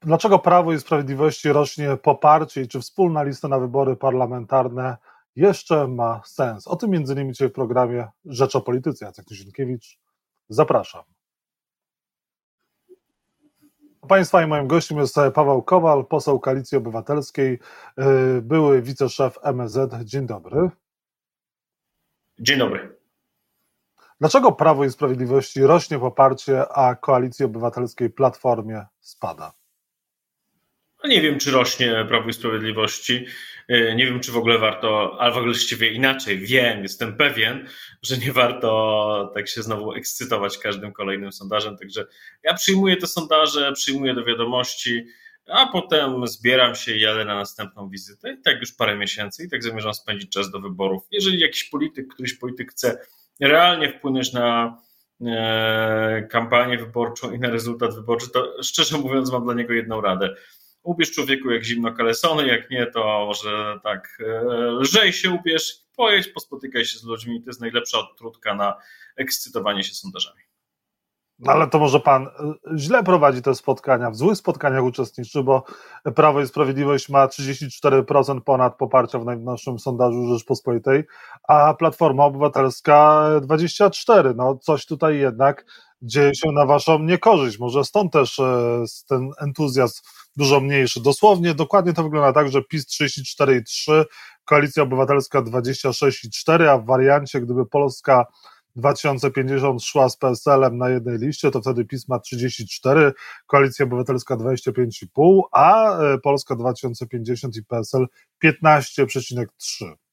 dlaczego Prawo i Sprawiedliwości rośnie poparcie i czy wspólna lista na wybory parlamentarne jeszcze ma sens? O tym między innymi dzisiaj w programie Rzecz o Polityce. Jacek Tuzinkiewicz, zapraszam. Państwa i moim gościem jest Paweł Kowal, poseł Koalicji Obywatelskiej, y, były wiceszef MSZ. Dzień dobry. Dzień dobry. Dlaczego Prawo i Sprawiedliwości rośnie poparcie, a Koalicji Obywatelskiej Platformie spada? No nie wiem, czy rośnie Prawo i Sprawiedliwości. Y, nie wiem, czy w ogóle warto, ale właściwie inaczej. Wiem, jestem pewien, że nie warto tak się znowu ekscytować każdym kolejnym sondażem. Także ja przyjmuję te sondaże, przyjmuję do wiadomości, a potem zbieram się i jadę na następną wizytę. I tak już parę miesięcy, i tak zamierzam spędzić czas do wyborów. Jeżeli jakiś polityk, któryś polityk chce realnie wpłynąć na e, kampanię wyborczą i na rezultat wyborczy, to szczerze mówiąc, mam dla niego jedną radę ubierz człowieku jak zimno kalesony, jak nie, to może tak e, lżej się ubierz, pojedź, pospotykaj się z ludźmi, to jest najlepsza odtrutka na ekscytowanie się sondażami. No ale to może pan e, źle prowadzi te spotkania, w złych spotkaniach uczestniczy, bo Prawo i Sprawiedliwość ma 34% ponad poparcia w najnowszym sondażu Rzeczpospolitej, a Platforma Obywatelska 24%. No coś tutaj jednak dzieje się na waszą niekorzyść. Może stąd też e, ten entuzjazm dużo mniejszy. Dosłownie, dokładnie to wygląda tak, że PiS 34,3, Koalicja Obywatelska 26,4, a w wariancie, gdyby Polska 2050 szła z PSL-em na jednej liście, to wtedy PiS ma 34, Koalicja Obywatelska 25,5, a e, Polska 2050 i PSL 15,3.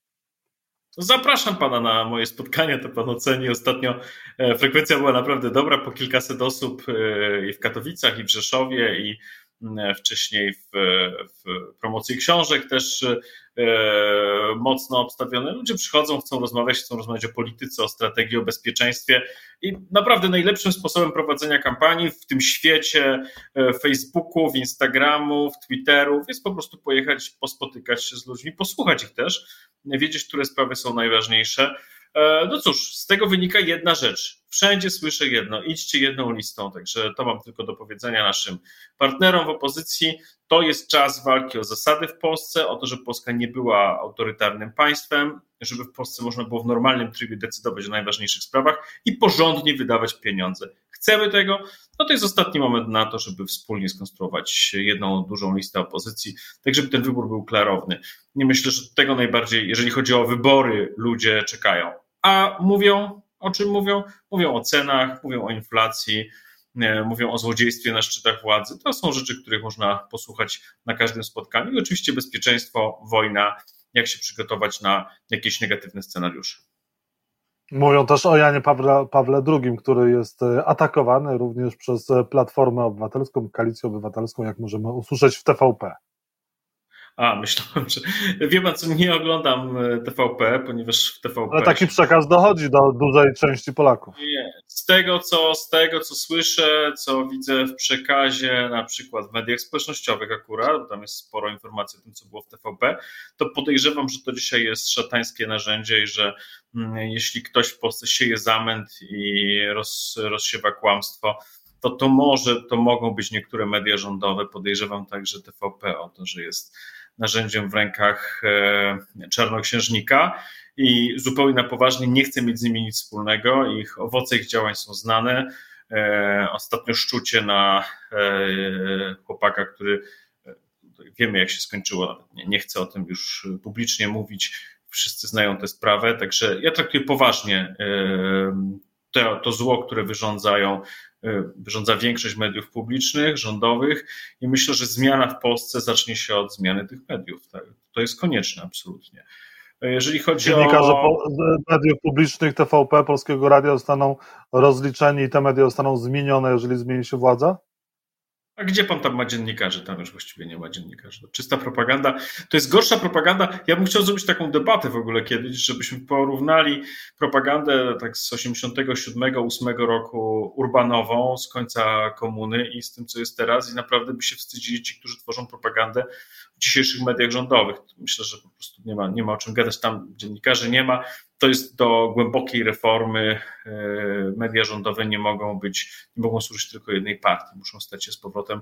Zapraszam pana na moje spotkanie, to pan oceni. Ostatnio e, frekwencja była naprawdę dobra, po kilkaset osób e, i w Katowicach, i w Rzeszowie, i wcześniej w, w promocji książek też e, mocno obstawione. Ludzie przychodzą, chcą rozmawiać, chcą rozmawiać o polityce, o strategii, o bezpieczeństwie i naprawdę najlepszym sposobem prowadzenia kampanii w tym świecie e, Facebooków, Instagramów, Twitterów jest po prostu pojechać, pospotykać się z ludźmi, posłuchać ich też, wiedzieć, które sprawy są najważniejsze. No cóż, z tego wynika jedna rzecz wszędzie słyszę jedno, idźcie jedną listą, także to mam tylko do powiedzenia naszym partnerom w opozycji. To jest czas walki o zasady w Polsce, o to, żeby Polska nie była autorytarnym państwem, żeby w Polsce można było w normalnym trybie decydować o najważniejszych sprawach i porządnie wydawać pieniądze. Chcemy tego, no to jest ostatni moment na to, żeby wspólnie skonstruować jedną dużą listę opozycji, tak żeby ten wybór był klarowny. Nie myślę, że tego najbardziej, jeżeli chodzi o wybory, ludzie czekają. A mówią, o czym mówią? Mówią o cenach, mówią o inflacji, e, mówią o złodziejstwie na szczytach władzy. To są rzeczy, których można posłuchać na każdym spotkaniu. I oczywiście bezpieczeństwo, wojna, jak się przygotować na jakieś negatywne scenariusze. Mówią też o Janie Pawle, Pawle II, który jest e, atakowany również przez Platformę Obywatelską, Koalicję Obywatelską, jak możemy usłyszeć w TVP. A, myślałem, że. Wie pan, co nie oglądam e, TVP, ponieważ w TVP. Ale taki przekaz dochodzi do dużej części Polaków. Nie. Z tego, co, z tego, co słyszę, co widzę w przekazie, na przykład w mediach społecznościowych, akurat, bo tam jest sporo informacji o tym, co było w TVP, to podejrzewam, że to dzisiaj jest szatańskie narzędzie i że mm, jeśli ktoś w Polsce sieje zamęt i roz, rozsiewa kłamstwo, to to może, to mogą być niektóre media rządowe. Podejrzewam także TVP o to, że jest narzędziem w rękach e, czarnoksiężnika i zupełnie na poważnie nie chcę mieć z nimi nic wspólnego. Ich owoce ich działań są znane. E, ostatnio szczucie na e, chłopaka, który wiemy jak się skończyło, nie chcę o tym już publicznie mówić, wszyscy znają tę sprawę, także ja traktuję poważnie to, to zło, które wyrządzają wyrządza większość mediów publicznych, rządowych i myślę, że zmiana w Polsce zacznie się od zmiany tych mediów. Tak? To jest konieczne absolutnie. Jeżeli chodzi Dziennikarze o. mediów publicznych TVP, Polskiego Radia zostaną rozliczeni i te media zostaną zmienione, jeżeli zmieni się władza? A gdzie pan tam ma dziennikarzy? Tam już właściwie nie ma dziennikarzy. To czysta propaganda. To jest gorsza propaganda. Ja bym chciał zrobić taką debatę w ogóle kiedyś, żebyśmy porównali propagandę tak z 87, 8 roku urbanową, z końca komuny i z tym, co jest teraz. I naprawdę by się wstydzili ci, którzy tworzą propagandę w dzisiejszych mediach rządowych. Myślę, że po prostu nie ma, nie ma o czym gadać. Tam dziennikarzy nie ma. To jest do głębokiej reformy. E, media rządowe nie mogą być, nie mogą służyć tylko jednej partii, muszą stać się z powrotem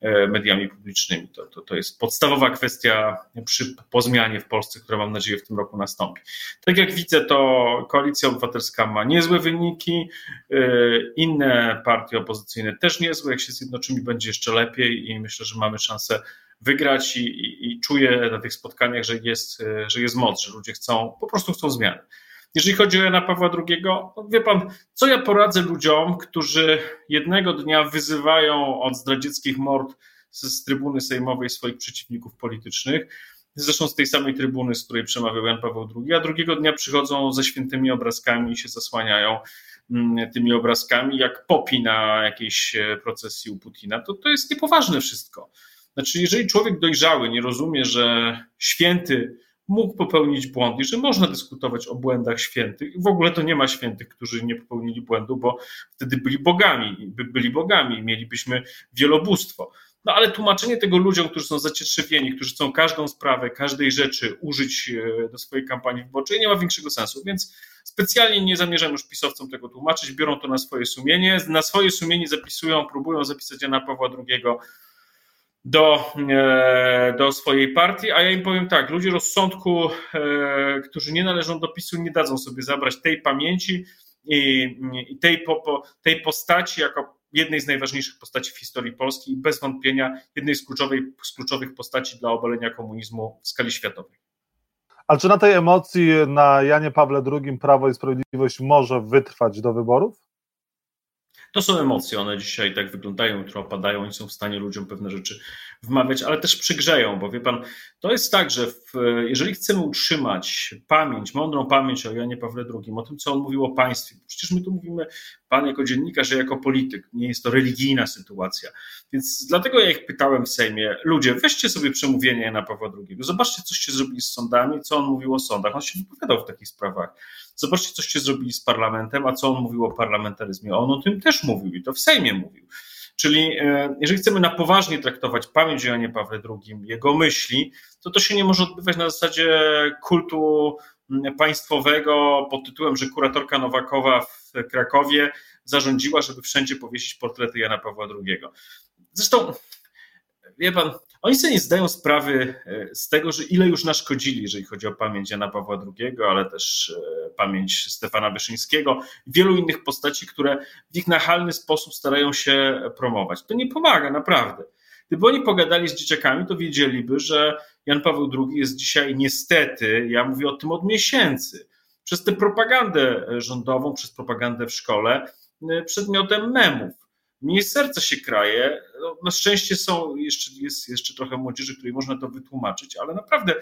e, mediami publicznymi. To, to, to jest podstawowa kwestia przy, po zmianie w Polsce, która mam nadzieję w tym roku nastąpi. Tak jak widzę, to Koalicja Obywatelska ma niezłe wyniki, e, inne partie opozycyjne też niezłe. Jak się zjednoczymy, będzie jeszcze lepiej i myślę, że mamy szansę wygrać i, i, i czuję na tych spotkaniach, że jest, że jest moc, że ludzie chcą, po prostu chcą zmiany. Jeżeli chodzi o Jana Pawła II, no wie pan, co ja poradzę ludziom, którzy jednego dnia wyzywają od zdradzieckich mord z, z trybuny sejmowej swoich przeciwników politycznych, zresztą z tej samej trybuny, z której przemawiał Jan Paweł II, a drugiego dnia przychodzą ze świętymi obrazkami i się zasłaniają mm, tymi obrazkami, jak popi na jakiejś e, procesji u Putina. To, to jest niepoważne wszystko. Znaczy, jeżeli człowiek dojrzały nie rozumie, że święty mógł popełnić błąd i że można dyskutować o błędach świętych. W ogóle to nie ma świętych, którzy nie popełnili błędu, bo wtedy byli bogami, byli bogami i mielibyśmy wielobóstwo. No ale tłumaczenie tego ludziom, którzy są zacietrzewieni, którzy chcą każdą sprawę, każdej rzeczy użyć e, do swojej kampanii wyborczej, nie ma większego sensu, więc specjalnie nie zamierzam już pisowcom tego tłumaczyć, biorą to na swoje sumienie, na swoje sumienie zapisują, próbują zapisać Jana Pawła II do, e, do swojej partii, a ja im powiem tak, ludzie rozsądku, e, którzy nie należą do PiSu, nie dadzą sobie zabrać tej pamięci i, i tej, po, tej postaci jako jednej z najważniejszych postaci w historii Polski i bez wątpienia jednej z, kluczowej, z kluczowych postaci dla obalenia komunizmu w skali światowej. Ale czy na tej emocji na Janie Pawle II Prawo i Sprawiedliwość może wytrwać do wyborów? To są emocje, one dzisiaj tak wyglądają, jutro opadają i są w stanie ludziom pewne rzeczy wmawiać, ale też przygrzeją, bo wie pan, to jest tak, że w, jeżeli chcemy utrzymać pamięć, mądrą pamięć o Janie Pawle II, o tym, co on mówił o państwie, przecież my tu mówimy, pan jako dziennikarz, że jako polityk, nie jest to religijna sytuacja. Więc dlatego ja ich pytałem w Sejmie, ludzie, weźcie sobie przemówienie Jana Pawła II, zobaczcie, coście zrobili z sądami, co on mówił o sądach. On się wypowiadał w takich sprawach. Zobaczcie, coście zrobili z parlamentem, a co on mówił o parlamentaryzmie. On o tym też mówił i to w Sejmie mówił. Czyli e, jeżeli chcemy na poważnie traktować pamięć o Janie Pawle II, jego myśli, to to się nie może odbywać na zasadzie kultu państwowego pod tytułem, że kuratorka Nowakowa w Krakowie zarządziła, żeby wszędzie powiesić portrety Jana Pawła II. Zresztą, wie pan, oni sobie nie zdają sprawy e, z tego, że ile już naszkodzili, jeżeli chodzi o pamięć Jana Pawła II, ale też e, pamięć Stefana Wyszyńskiego, wielu innych postaci, które w ich nachalny sposób starają się promować. To nie pomaga, naprawdę. Gdyby oni pogadali z dzieciakami, to wiedzieliby, że Jan Paweł II jest dzisiaj niestety, ja mówię o tym od miesięcy, przez tę propagandę rządową, przez propagandę w szkole, e, przedmiotem memów mnie serce się kraje. No, na szczęście są, jeszcze, jest jeszcze trochę młodzieży, której można to wytłumaczyć, ale naprawdę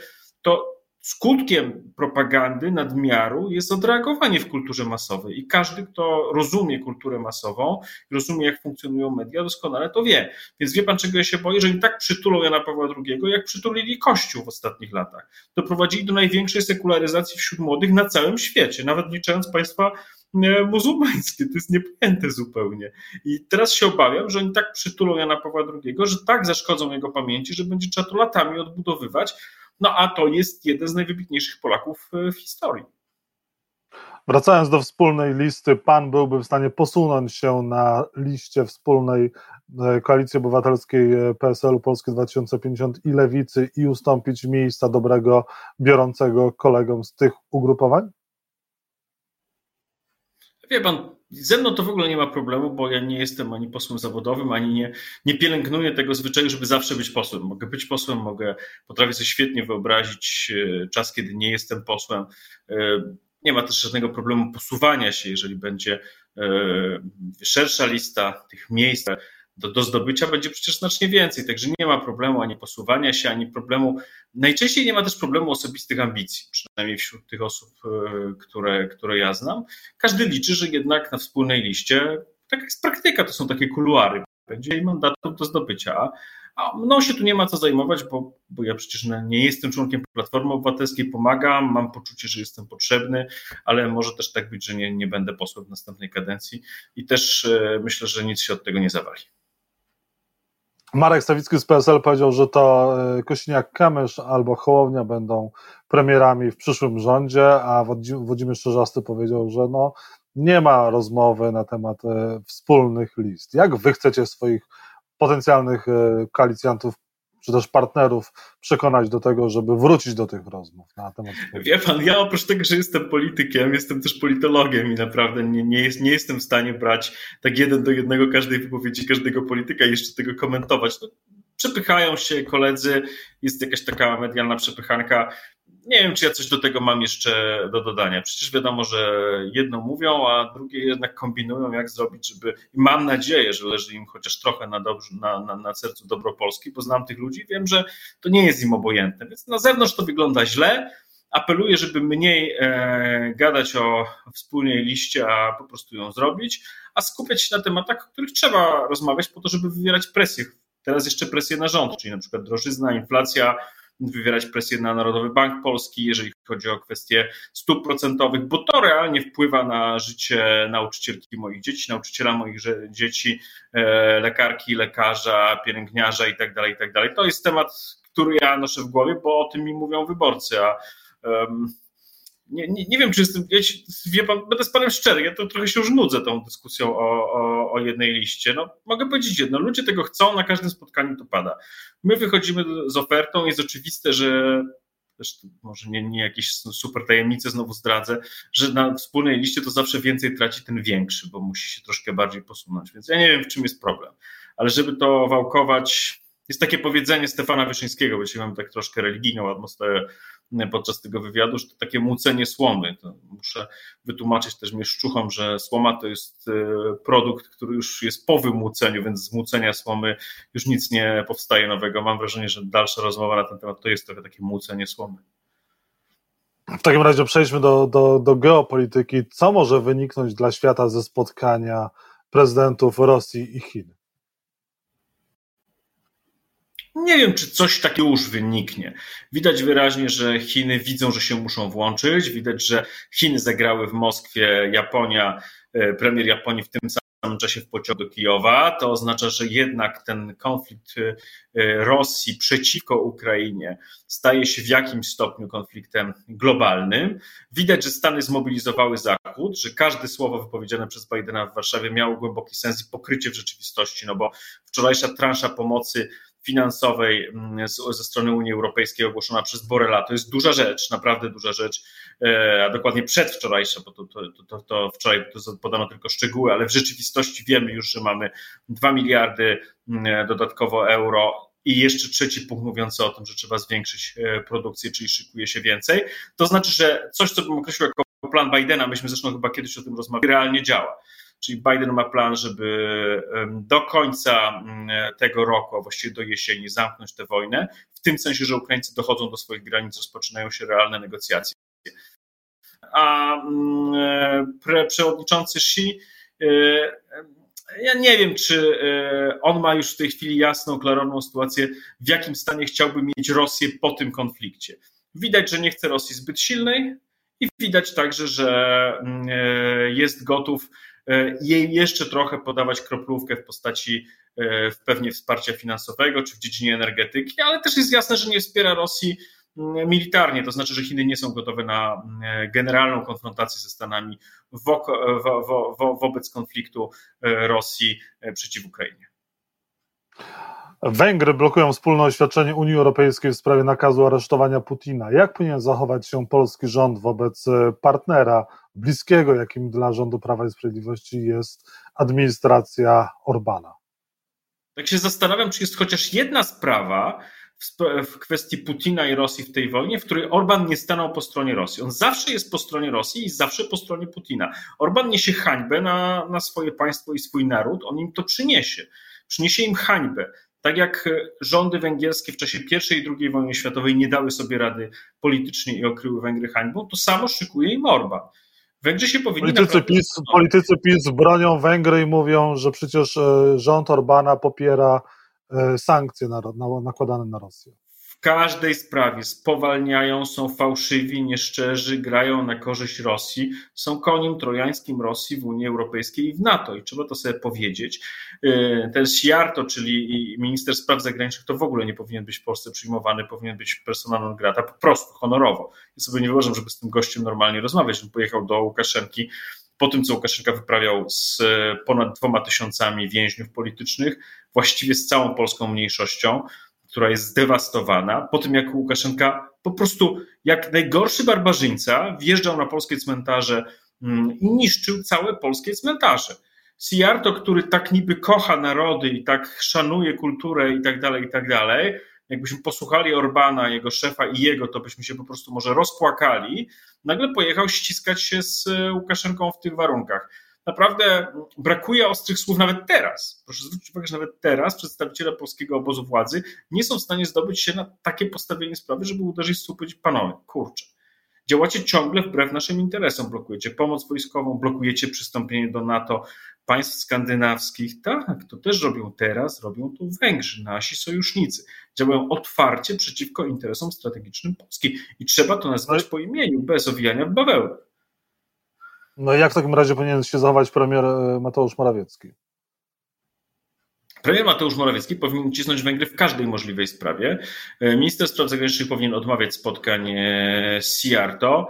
to skutkiem propagandy nadmiaru jest odreagowanie w kulturze masowej i każdy, kto rozumie kulturę masową, rozumie jak funkcjonują media, doskonale to wie. Więc wie pan, czego ja się boję, że oni tak przytulą Jana Pawła II, jak przytulili Kościół w ostatnich latach. Doprowadzili do największej sekularyzacji wśród młodych na całym świecie, nawet licząc państwa muzułmańskie. To jest niepojęte zupełnie. I teraz się obawiam, że oni tak przytulą Jana Pawła II, że tak zaszkodzą jego pamięci, że będzie trzeba to latami odbudowywać. No a to jest jeden z najwybitniejszych Polaków w historii. Wracając do wspólnej listy, pan byłby w stanie posunąć się na liście wspólnej e, Koalicji Obywatelskiej e, PSL-u Polskie 2050 i Lewicy i ustąpić miejsca dobrego, biorącego kolegom z tych ugrupowań? Wie pan, ze mną to w ogóle nie ma problemu, bo ja nie jestem ani posłem zawodowym, ani nie, nie pielęgnuję tego zwyczaju, żeby zawsze być posłem. Mogę być posłem, mogę, potrafię sobie świetnie wyobrazić e, czas, kiedy nie jestem posłem. E, nie ma też żadnego problemu posuwania się, jeżeli będzie e, szersza lista tych miejsc do, do zdobycia będzie przecież znacznie więcej. Także nie ma problemu ani posuwania się, ani problemu. Najczęściej nie ma też problemu osobistych ambicji, przynajmniej wśród tych osób, e, które, które ja znam. Każdy liczy, że jednak na wspólnej liście, tak jak jest praktyka, to są takie kuluary, będzie i mandatów do zdobycia. A mną się tu nie ma co zajmować, bo, bo ja przecież nie jestem członkiem Platformy Obywatelskiej, pomagam, mam poczucie, że jestem potrzebny, ale może też tak być, że nie, nie będę posłem w następnej kadencji i też e, myślę, że nic się od tego nie zawali. Marek Stawicki z PSL powiedział, że to e, Kośniak-Kamysz albo Hołownia będą premierami w przyszłym rządzie, a Włodzimierz Czerzasty powiedział, że no, nie ma rozmowy na temat e, wspólnych list. Jak wy chcecie swoich potencjalnych e, koalicjantów czy też partnerów przekonać do tego, żeby wrócić do tych rozmów na temat. Wie pan, ja oprócz tego, że jestem politykiem, jestem też politologiem i naprawdę nie, nie, jest, nie jestem w stanie brać tak jeden do jednego każdej wypowiedzi każdego polityka i jeszcze tego komentować. No, przepychają się koledzy, jest jakaś taka medialna przepychanka nie wiem, czy ja coś do tego mam jeszcze do dodania. Przecież wiadomo, że jedno mówią, a drugie jednak kombinują, jak zrobić, żeby. I mam nadzieję, że leży im chociaż trochę na, dobrze, na, na, na sercu dobro Polski, bo znam tych ludzi, wiem, że to nie jest im obojętne. Więc na zewnątrz to wygląda źle. Apeluję, żeby mniej e, gadać o wspólnej liście, a po prostu ją zrobić, a skupiać się na tematach, o których trzeba rozmawiać, po to, żeby wywierać presję. Teraz jeszcze presję na rząd, czyli na przykład drożyzna, inflacja wywierać presję na Narodowy Bank Polski, jeżeli chodzi o kwestie stóp procentowych, bo to realnie wpływa na życie nauczycielki moich dzieci, nauczyciela moich dzieci, e, lekarki, lekarza, pielęgniarza itd., tak itd. Tak to jest temat, który ja noszę w głowie, bo o tym mi mówią wyborcy, a um, nie, nie, nie, wiem, czy jestem, wie pan, będę z panem szczery, ja to trochę się już nudzę tą dyskusją o, o, o, jednej liście. No, mogę powiedzieć jedno, ludzie tego chcą, na każdym spotkaniu to pada. My wychodzimy z ofertą, jest oczywiste, że może nie, nie jakieś super tajemnice znowu zdradzę, że na wspólnej liście to zawsze więcej traci ten większy, bo musi się troszkę bardziej posunąć, więc ja nie wiem, w czym jest problem. Ale żeby to wałkować, jest takie powiedzenie Stefana Wyszyńskiego, bo dzisiaj mamy tak troszkę religijną atmosferę podczas tego wywiadu, że to takie mucenie słomy. To muszę wytłumaczyć też mieszczuchom, że słoma to jest e, produkt, który już jest po wymuceniu, więc z mucenia słomy już nic nie powstaje nowego. Mam wrażenie, że dalsza rozmowa na ten temat to jest trochę takie mucenie słomy. W takim razie przejdźmy do, do, do geopolityki. Co może wyniknąć dla świata ze spotkania prezydentów Rosji i Chin? Nie wiem, czy coś takiego już wyniknie. Widać wyraźnie, że Chiny widzą, że się muszą włączyć. Widać, że Chiny zagrały w Moskwie, Japonia, e, premier Japonii w tym samym czasie w pociągu do Kijowa. To oznacza, że jednak ten konflikt e, Rosji przeciwko Ukrainie staje się w jakimś stopniu konfliktem globalnym. Widać, że Stany zmobilizowały Zachód, że każde słowo wypowiedziane przez Bidena w Warszawie miało głęboki sens i pokrycie w rzeczywistości, no bo wczorajsza transza pomocy finansowej mm, ze strony Unii Europejskiej ogłoszona przez Borela. To jest duża rzecz, naprawdę duża rzecz, e, a dokładnie przedwczorajsza, bo to, to, to, to wczoraj to podano tylko szczegóły, ale w rzeczywistości wiemy już, że mamy 2 miliardy mm, dodatkowo euro i jeszcze trzeci punkt mówiący o tym, że trzeba zwiększyć e, produkcję, czyli szykuje się więcej. To znaczy, że coś, co bym określił jako plan Bidena, myśmy zresztą chyba kiedyś o tym rozmawiali, realnie działa. Czyli Biden ma plan, żeby do końca tego roku, a właściwie do jesieni, zamknąć tę wojnę, w tym sensie, że Ukraińcy dochodzą do swoich granic, rozpoczynają się realne negocjacje. A pre, przewodniczący Xi, e, ja nie wiem, czy e, on ma już w tej chwili jasną, klarowną sytuację, w jakim stanie chciałby mieć Rosję po tym konflikcie. Widać, że nie chce Rosji zbyt silnej i widać także, że e, jest gotów E, jej jeszcze trochę podawać kroplówkę w postaci e, pewnie wsparcia finansowego czy w dziedzinie energetyki, ale też jest jasne, że nie wspiera Rosji mm, militarnie, to znaczy, że Chiny nie są gotowe na mm, generalną konfrontację ze Stanami wo wo wo wobec konfliktu e, Rosji przeciw Ukrainie. Węgry blokują wspólne oświadczenie Unii Europejskiej w sprawie nakazu aresztowania Putina. Jak powinien zachować się polski rząd wobec partnera bliskiego, jakim dla rządu Prawa i Sprawiedliwości jest administracja Orbana. Tak się zastanawiam, czy jest chociaż jedna sprawa w kwestii Putina i Rosji w tej wojnie, w której Orban nie stanął po stronie Rosji. On zawsze jest po stronie Rosji i zawsze po stronie Putina. Orban niesie hańbę na, na swoje państwo i swój naród, on im to przyniesie. Przyniesie im hańbę. Tak jak rządy węgierskie w czasie I i II wojny światowej nie dały sobie rady politycznie i okryły Węgry hańbą, to samo szykuje im Orban. Węgrzy się powinni. Politycy, naprawdę... PiS, politycy PiS bronią Węgry i mówią, że przecież e, rząd Orbana popiera e, sankcje nakładane na Rosję. Każdej sprawie spowalniają, są fałszywi, nieszczerzy, grają na korzyść Rosji, są koniem trojańskim Rosji w Unii Europejskiej i w NATO i trzeba to sobie powiedzieć. Y, ten Siarto, czyli minister spraw zagranicznych, to w ogóle nie powinien być w Polsce przyjmowany, powinien być persona non grata, po prostu, honorowo. Ja sobie nie wyobrażam, żeby z tym gościem normalnie rozmawiać. On pojechał do Łukaszenki po tym, co Łukaszenka wyprawiał z ponad dwoma tysiącami więźniów politycznych, właściwie z całą polską mniejszością, która jest zdewastowana, po tym jak Łukaszenka po prostu jak najgorszy barbarzyńca wjeżdżał na polskie cmentarze mm, i niszczył całe polskie cmentarze. Siarto, który tak niby kocha narody i tak szanuje kulturę i tak dalej, i tak dalej, jakbyśmy posłuchali Orbana, jego szefa i jego, to byśmy się po prostu może rozpłakali, nagle pojechał ściskać się z Łukaszenką w tych warunkach naprawdę brakuje ostrych słów nawet teraz. Proszę zwrócić uwagę, że nawet teraz przedstawiciele polskiego obozu władzy nie są w stanie zdobyć się na takie postawienie sprawy, żeby uderzyć w stół powiedzieć, panowie, kurczę, działacie ciągle wbrew naszym interesom, blokujecie pomoc wojskową, blokujecie przystąpienie do NATO państw skandynawskich. Tak, to też robią teraz, robią to Węgrzy, nasi sojusznicy. Działają otwarcie przeciwko interesom strategicznym Polski i trzeba to nazwać po imieniu, bez owijania w bawełnę. No i jak w takim razie powinien się zachować premier e, Mateusz Morawiecki? Premier Mateusz Morawiecki powinien cisnąć Węgry w każdej możliwej sprawie. E, minister spraw zagranicznych powinien odmawiać spotkań e, z Siarto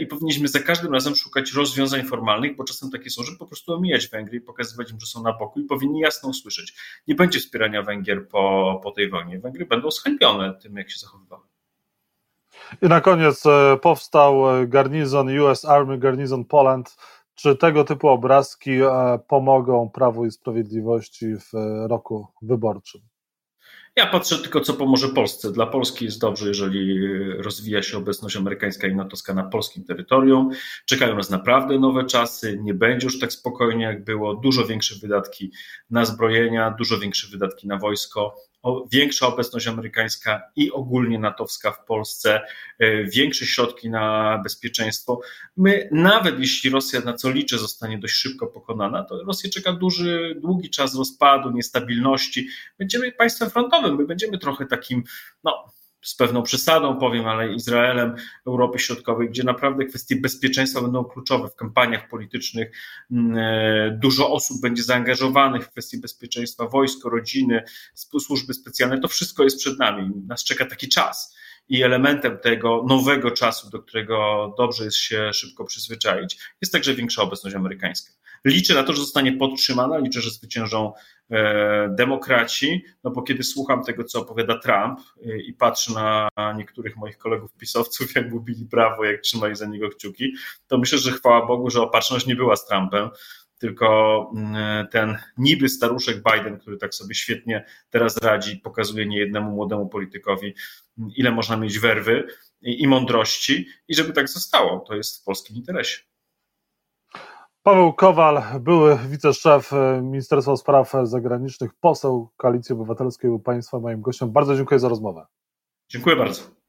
i powinniśmy za każdym razem szukać rozwiązań formalnych, bo czasem takie są, żeby po prostu omijać Węgry i pokazywać im, że są na boku i powinni jasno usłyszeć. Nie będzie wspierania Węgier po, po tej wojnie. Węgry będą zhańbione tym, jak się zachowywały. I na koniec e, powstał e, garnizon US Army, garnizon Poland. Czy tego typu obrazki e, pomogą Prawu i Sprawiedliwości w roku wyborczym? Ja patrzę tylko, co pomoże Polsce. Dla Polski jest dobrze, jeżeli rozwija się obecność amerykańska i natowska na polskim terytorium. Czekają nas naprawdę nowe czasy, nie będzie już tak spokojnie, jak było. Dużo większe wydatki na zbrojenia, dużo większe wydatki na wojsko większa obecność amerykańska i ogólnie natowska w Polsce, e, większe środki na bezpieczeństwo. My, nawet jeśli Rosja, na co liczę, zostanie dość szybko pokonana, to Rosję czeka duży, długi czas rozpadu, niestabilności. Będziemy państwem frontowym, my będziemy trochę takim, no, z pewną przesadą powiem, ale Izraelem Europy Środkowej, gdzie naprawdę kwestie bezpieczeństwa będą kluczowe w kampaniach politycznych. Mm, e, dużo osób będzie zaangażowanych w kwestie bezpieczeństwa, wojsko, rodziny, służby specjalne. To wszystko jest przed nami. Nas czeka taki czas. I elementem tego nowego czasu, do którego dobrze jest się szybko przyzwyczaić, jest także większa obecność amerykańska. Liczę na to, że zostanie podtrzymana, liczę, że zwyciężą e, demokraci, no bo kiedy słucham tego, co opowiada Trump e, i patrzę na niektórych moich kolegów pisowców, jak mówili prawo, jak trzymali za niego kciuki, to myślę, że chwała Bogu, że opatrzność nie była z Trumpem, tylko mm, ten niby staruszek Biden, który tak sobie świetnie teraz radzi, pokazuje niejednemu młodemu politykowi, ile można mieć werwy i mądrości i żeby tak zostało. To jest w polskim interesie. Paweł Kowal, były wiceszef e, Ministerstwa Spraw Zagranicznych, poseł Koalicji Obywatelskiej był Państwa moim gościem. Bardzo dziękuję za rozmowę. Dziękuję bardzo.